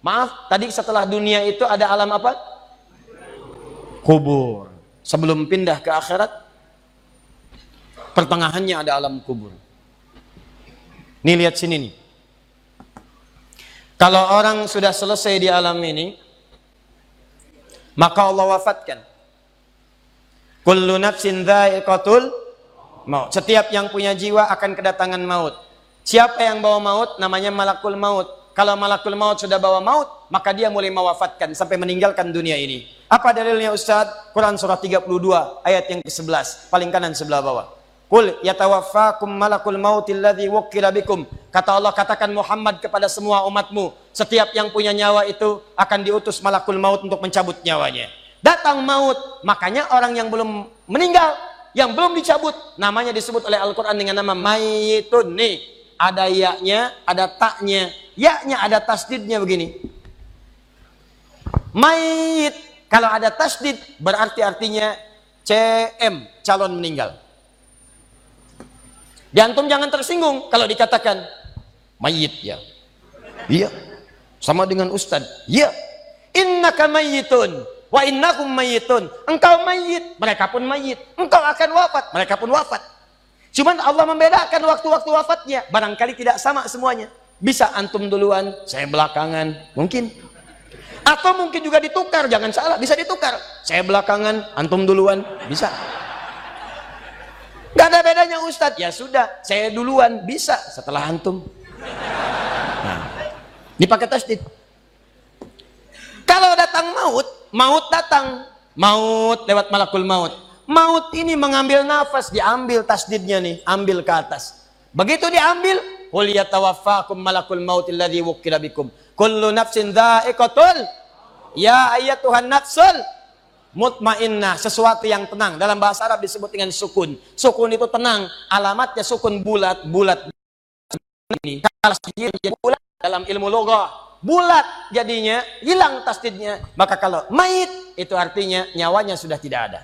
Maaf, tadi setelah dunia itu ada alam apa? Kubur. Sebelum pindah ke akhirat, pertengahannya ada alam kubur. Nih lihat sini nih. Kalau orang sudah selesai di alam ini, maka Allah wafatkan. Kullu nafsin dha'iqatul maut. Setiap yang punya jiwa akan kedatangan maut. Siapa yang bawa maut? Namanya malakul maut. Kalau malakul maut sudah bawa maut, maka dia mulai mewafatkan sampai meninggalkan dunia ini. Apa dalilnya Ustaz? Quran surah 32 ayat yang ke-11, paling kanan sebelah bawah. Qul yatawaffakum malakul mautil ladzi wukkila bikum. Kata Allah katakan Muhammad kepada semua umatmu, setiap yang punya nyawa itu akan diutus malakul maut untuk mencabut nyawanya. Datang maut, makanya orang yang belum meninggal, yang belum dicabut, namanya disebut oleh Al-Qur'an dengan nama mayitun. Nih, ada yaknya, ada taknya. Yaknya ada tasdidnya begini. Mayit, kalau ada tasdid berarti artinya CM, calon meninggal. Di antum jangan tersinggung kalau dikatakan mayit ya. Iya. Sama dengan ustad. Iya. Innaka mayyitun wa innakum mayyitun. Engkau mayit, mereka pun mayit. Engkau akan wafat, mereka pun wafat. Cuman Allah membedakan waktu-waktu wafatnya. Barangkali tidak sama semuanya. Bisa antum duluan, saya belakangan. Mungkin. Atau mungkin juga ditukar, jangan salah, bisa ditukar. Saya belakangan, antum duluan, bisa. Gak ada bedanya Ustadz. Ya sudah, saya duluan, bisa setelah antum. Nah, dipakai tasdid. Kalau datang maut, maut datang. Maut lewat malakul maut. Maut ini mengambil nafas, diambil tasdidnya nih, ambil ke atas. Begitu diambil, qul yatawaffakum malakul maut alladhi wukkila bikum. Kullu nafsin dha'iqatul. Ya Tuhan nafsul mutmainnah, sesuatu yang tenang. Dalam bahasa Arab disebut dengan sukun. Sukun itu tenang, alamatnya sukun bulat, bulat ini. Bulat dalam ilmu logah, bulat jadinya hilang tasdidnya. Maka kalau mayit itu artinya nyawanya sudah tidak ada.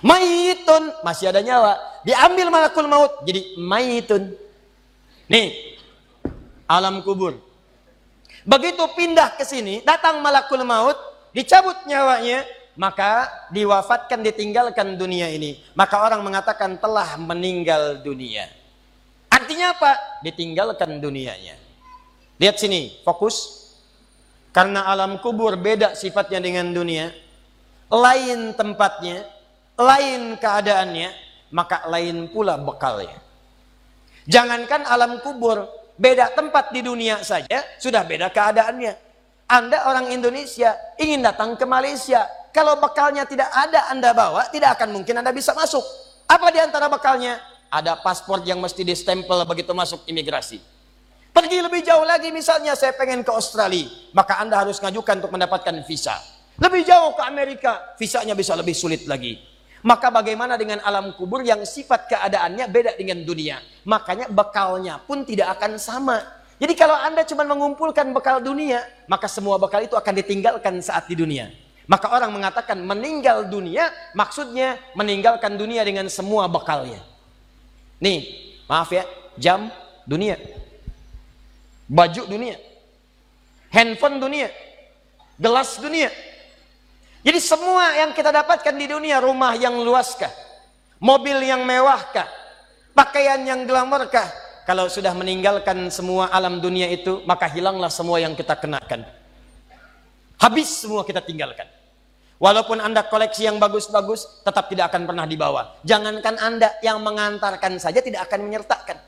Mayitun masih ada nyawa. Diambil malakul maut jadi mayitun. Nih, alam kubur. Begitu pindah ke sini, datang malakul maut, dicabut nyawanya, maka diwafatkan ditinggalkan dunia ini. Maka orang mengatakan telah meninggal dunia. Artinya apa? Ditinggalkan dunianya. Lihat sini, fokus. Karena alam kubur beda sifatnya dengan dunia. Lain tempatnya, lain keadaannya, maka lain pula bekalnya. Jangankan alam kubur, beda tempat di dunia saja sudah beda keadaannya. Anda orang Indonesia ingin datang ke Malaysia, kalau bekalnya tidak ada Anda bawa, tidak akan mungkin Anda bisa masuk. Apa di antara bekalnya? Ada paspor yang mesti distempel begitu masuk imigrasi. Pergi lebih jauh lagi misalnya saya pengen ke Australia, maka Anda harus ngajukan untuk mendapatkan visa. Lebih jauh ke Amerika, visanya bisa lebih sulit lagi. Maka bagaimana dengan alam kubur yang sifat keadaannya beda dengan dunia. Makanya bekalnya pun tidak akan sama. Jadi kalau Anda cuma mengumpulkan bekal dunia, maka semua bekal itu akan ditinggalkan saat di dunia. Maka orang mengatakan meninggal dunia, maksudnya meninggalkan dunia dengan semua bekalnya. Nih, maaf ya, jam dunia. Baju dunia. Handphone dunia. Gelas dunia. Jadi semua yang kita dapatkan di dunia, rumah yang luaskah? Mobil yang mewahkah? Pakaian yang glamorkah? Kalau sudah meninggalkan semua alam dunia itu, maka hilanglah semua yang kita kenakan. Habis semua kita tinggalkan. Walaupun Anda koleksi yang bagus-bagus, tetap tidak akan pernah dibawa. Jangankan Anda yang mengantarkan saja tidak akan menyertakan.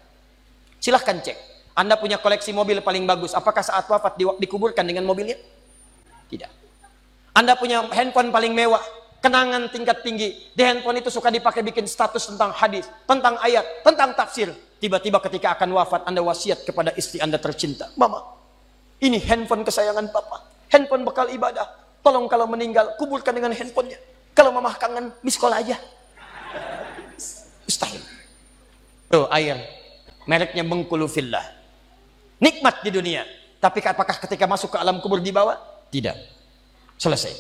Silahkan cek. Anda punya koleksi mobil paling bagus. Apakah saat wafat dikuburkan dengan mobilnya? Tidak. Anda punya handphone paling mewah, kenangan tingkat tinggi. Di handphone itu suka dipakai bikin status tentang hadis, tentang ayat, tentang tafsir. Tiba-tiba ketika akan wafat, Anda wasiat kepada istri Anda tercinta. Mama, ini handphone kesayangan Papa. Handphone bekal ibadah. Tolong kalau meninggal, kuburkan dengan handphonenya. Kalau mama kangen, miss call aja. Mustahil. Tuh air. Mereknya Bengkulu Fillah. Nikmat di dunia. Tapi apakah ketika masuk ke alam kubur dibawa? Tidak. Selesai.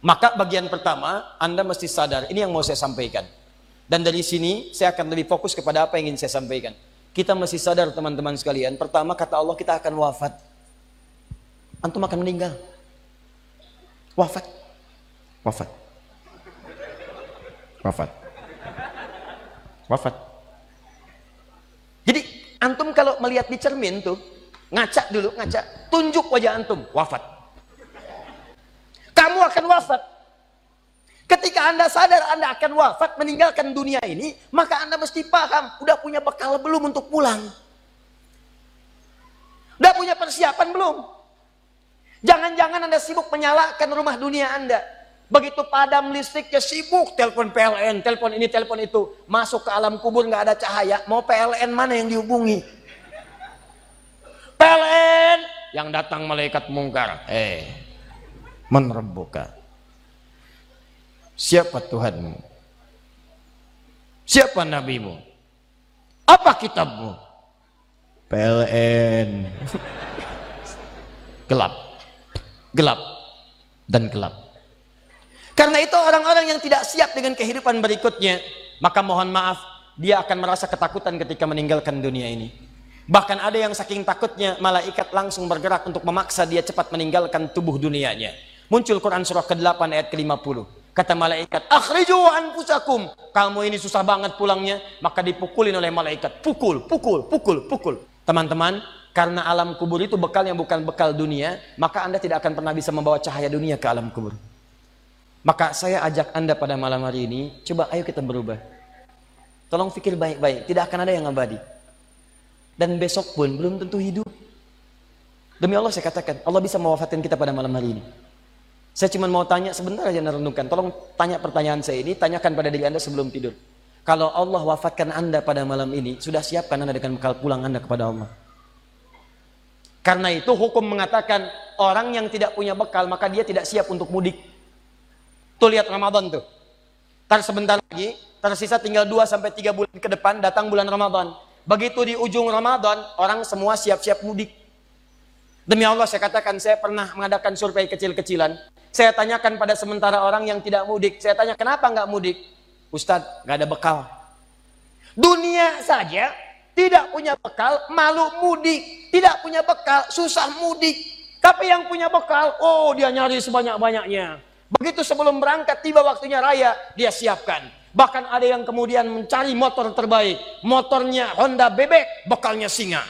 Maka bagian pertama, Anda mesti sadar, ini yang mau saya sampaikan. Dan dari sini, saya akan lebih fokus kepada apa yang ingin saya sampaikan. Kita mesti sadar teman-teman sekalian, pertama kata Allah kita akan wafat. antum akan meninggal. Wafat. Wafat. Wafat. Wafat. Jadi antum kalau melihat di cermin tuh, ngaca dulu, ngaca, tunjuk wajah antum, wafat. Akan wafat. Ketika Anda sadar Anda akan wafat meninggalkan dunia ini, maka Anda mesti paham, udah punya bekal belum untuk pulang? Udah punya persiapan belum? Jangan-jangan Anda sibuk menyalakan rumah dunia Anda. Begitu padam listriknya sibuk, telepon PLN, telepon ini, telepon itu. Masuk ke alam kubur nggak ada cahaya, mau PLN mana yang dihubungi? PLN yang datang malaikat mungkar. Eh, menerbuka. Siapa Tuhanmu? Siapa nabimu? Apa kitabmu? PLN. gelap gelap dan gelap. Karena itu orang-orang yang tidak siap dengan kehidupan berikutnya, maka mohon maaf, dia akan merasa ketakutan ketika meninggalkan dunia ini. Bahkan ada yang saking takutnya, malaikat langsung bergerak untuk memaksa dia cepat meninggalkan tubuh dunianya. Muncul Quran surah ke-8 ayat ke-50. Kata malaikat, akhriju anfusakum. Kamu ini susah banget pulangnya, maka dipukulin oleh malaikat. Pukul, pukul, pukul, pukul. Teman-teman, karena alam kubur itu bekal yang bukan bekal dunia, maka Anda tidak akan pernah bisa membawa cahaya dunia ke alam kubur. Maka saya ajak Anda pada malam hari ini, coba ayo kita berubah. Tolong pikir baik-baik, tidak akan ada yang abadi. Dan besok pun belum tentu hidup. Demi Allah saya katakan, Allah bisa mewafatkan kita pada malam hari ini. Saya cuma mau tanya sebentar aja renungkan. Tolong tanya pertanyaan saya ini, tanyakan pada diri Anda sebelum tidur. Kalau Allah wafatkan Anda pada malam ini, sudah siapkan Anda dengan bekal pulang Anda kepada Allah. Karena itu hukum mengatakan orang yang tidak punya bekal maka dia tidak siap untuk mudik. Tuh lihat Ramadan tuh. Ntar sebentar lagi, tersisa tinggal 2 sampai 3 bulan ke depan datang bulan Ramadan. Begitu di ujung Ramadan, orang semua siap-siap mudik. Demi Allah saya katakan saya pernah mengadakan survei kecil-kecilan. Saya tanyakan pada sementara orang yang tidak mudik. Saya tanya kenapa nggak mudik? Ustadz nggak ada bekal. Dunia saja tidak punya bekal, malu mudik. Tidak punya bekal, susah mudik. Tapi yang punya bekal, oh dia nyari sebanyak-banyaknya. Begitu sebelum berangkat, tiba waktunya raya, dia siapkan. Bahkan ada yang kemudian mencari motor terbaik. Motornya Honda bebek, bekalnya singa.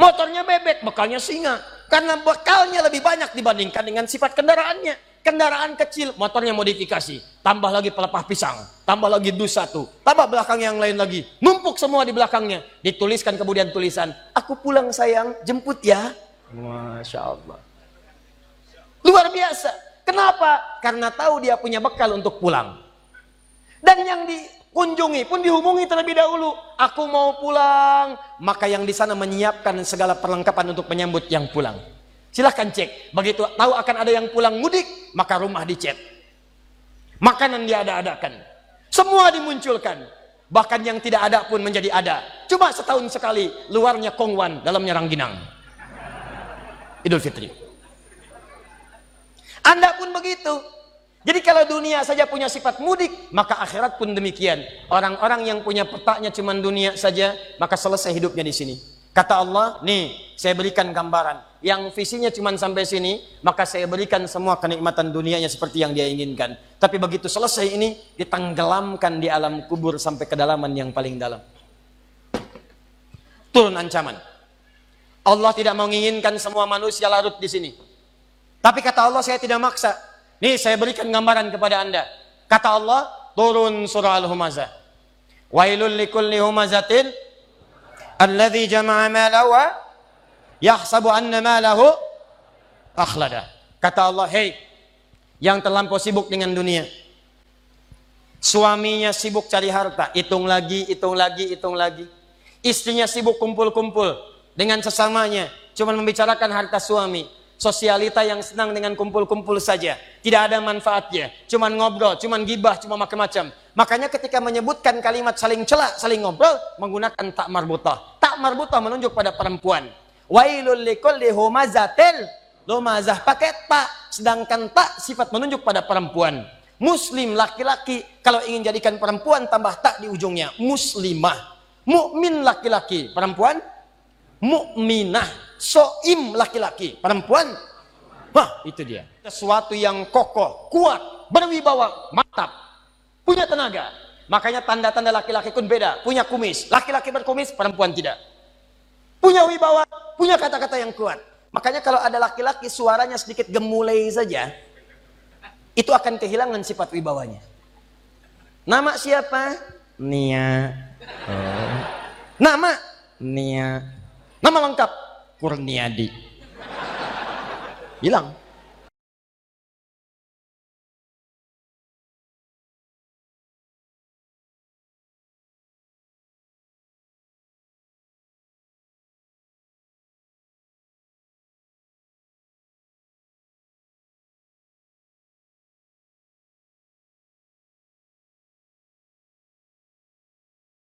Motornya bebek, bekalnya singa. Karena bekalnya lebih banyak dibandingkan dengan sifat kendaraannya kendaraan kecil, motornya modifikasi, tambah lagi pelepah pisang, tambah lagi dus satu, tambah belakang yang lain lagi, numpuk semua di belakangnya, dituliskan kemudian tulisan, aku pulang sayang, jemput ya. Masya Allah. Luar biasa. Kenapa? Karena tahu dia punya bekal untuk pulang. Dan yang dikunjungi pun dihubungi terlebih dahulu. Aku mau pulang. Maka yang di sana menyiapkan segala perlengkapan untuk menyambut yang pulang. Silahkan cek. Begitu tahu akan ada yang pulang mudik, maka rumah dicet. Makanan diada-adakan. Semua dimunculkan. Bahkan yang tidak ada pun menjadi ada. Cuma setahun sekali, luarnya kongwan, dalamnya rangginang. Idul Fitri. Anda pun begitu. Jadi kalau dunia saja punya sifat mudik, maka akhirat pun demikian. Orang-orang yang punya petaknya cuma dunia saja, maka selesai hidupnya di sini. Kata Allah, nih saya berikan gambaran. Yang visinya cuma sampai sini, maka saya berikan semua kenikmatan dunianya seperti yang dia inginkan. Tapi begitu selesai ini, ditenggelamkan di alam kubur sampai kedalaman yang paling dalam. Turun ancaman. Allah tidak menginginkan semua manusia larut di sini. Tapi kata Allah, saya tidak maksa. Nih saya berikan gambaran kepada anda. Kata Allah, turun surah Al-Humazah. Wailul likulli humazatin alladhi jama'a malawa yahsabu anna malahu akhlada. Kata Allah, "Hei, yang terlampau sibuk dengan dunia. Suaminya sibuk cari harta, hitung lagi, hitung lagi, hitung lagi. Istrinya sibuk kumpul-kumpul dengan sesamanya, cuma membicarakan harta suami. Sosialita yang senang dengan kumpul-kumpul saja, tidak ada manfaatnya, cuma ngobrol, cuma gibah, cuma macam-macam. Makanya ketika menyebutkan kalimat saling celak, saling ngobrol, menggunakan tak marbutah. Tak marbutah menunjuk pada perempuan. Wailul likulli humazatil lumazah pakai tak, sedangkan tak sifat menunjuk pada perempuan. Muslim laki-laki kalau ingin jadikan perempuan tambah tak di ujungnya. Muslimah. Mukmin laki-laki, perempuan mukminah. Soim laki-laki. Perempuan, wah itu dia. Sesuatu yang kokoh, kuat, berwibawa, mantap, punya tenaga. Makanya tanda-tanda laki-laki pun beda. Punya kumis, laki-laki berkumis, perempuan tidak. Punya wibawa, punya kata-kata yang kuat. Makanya kalau ada laki-laki suaranya sedikit gemulai saja, itu akan kehilangan sifat wibawanya. Nama siapa? Nia. Oh. Nama? Nia. Nama lengkap? Kurniadi. Hilang.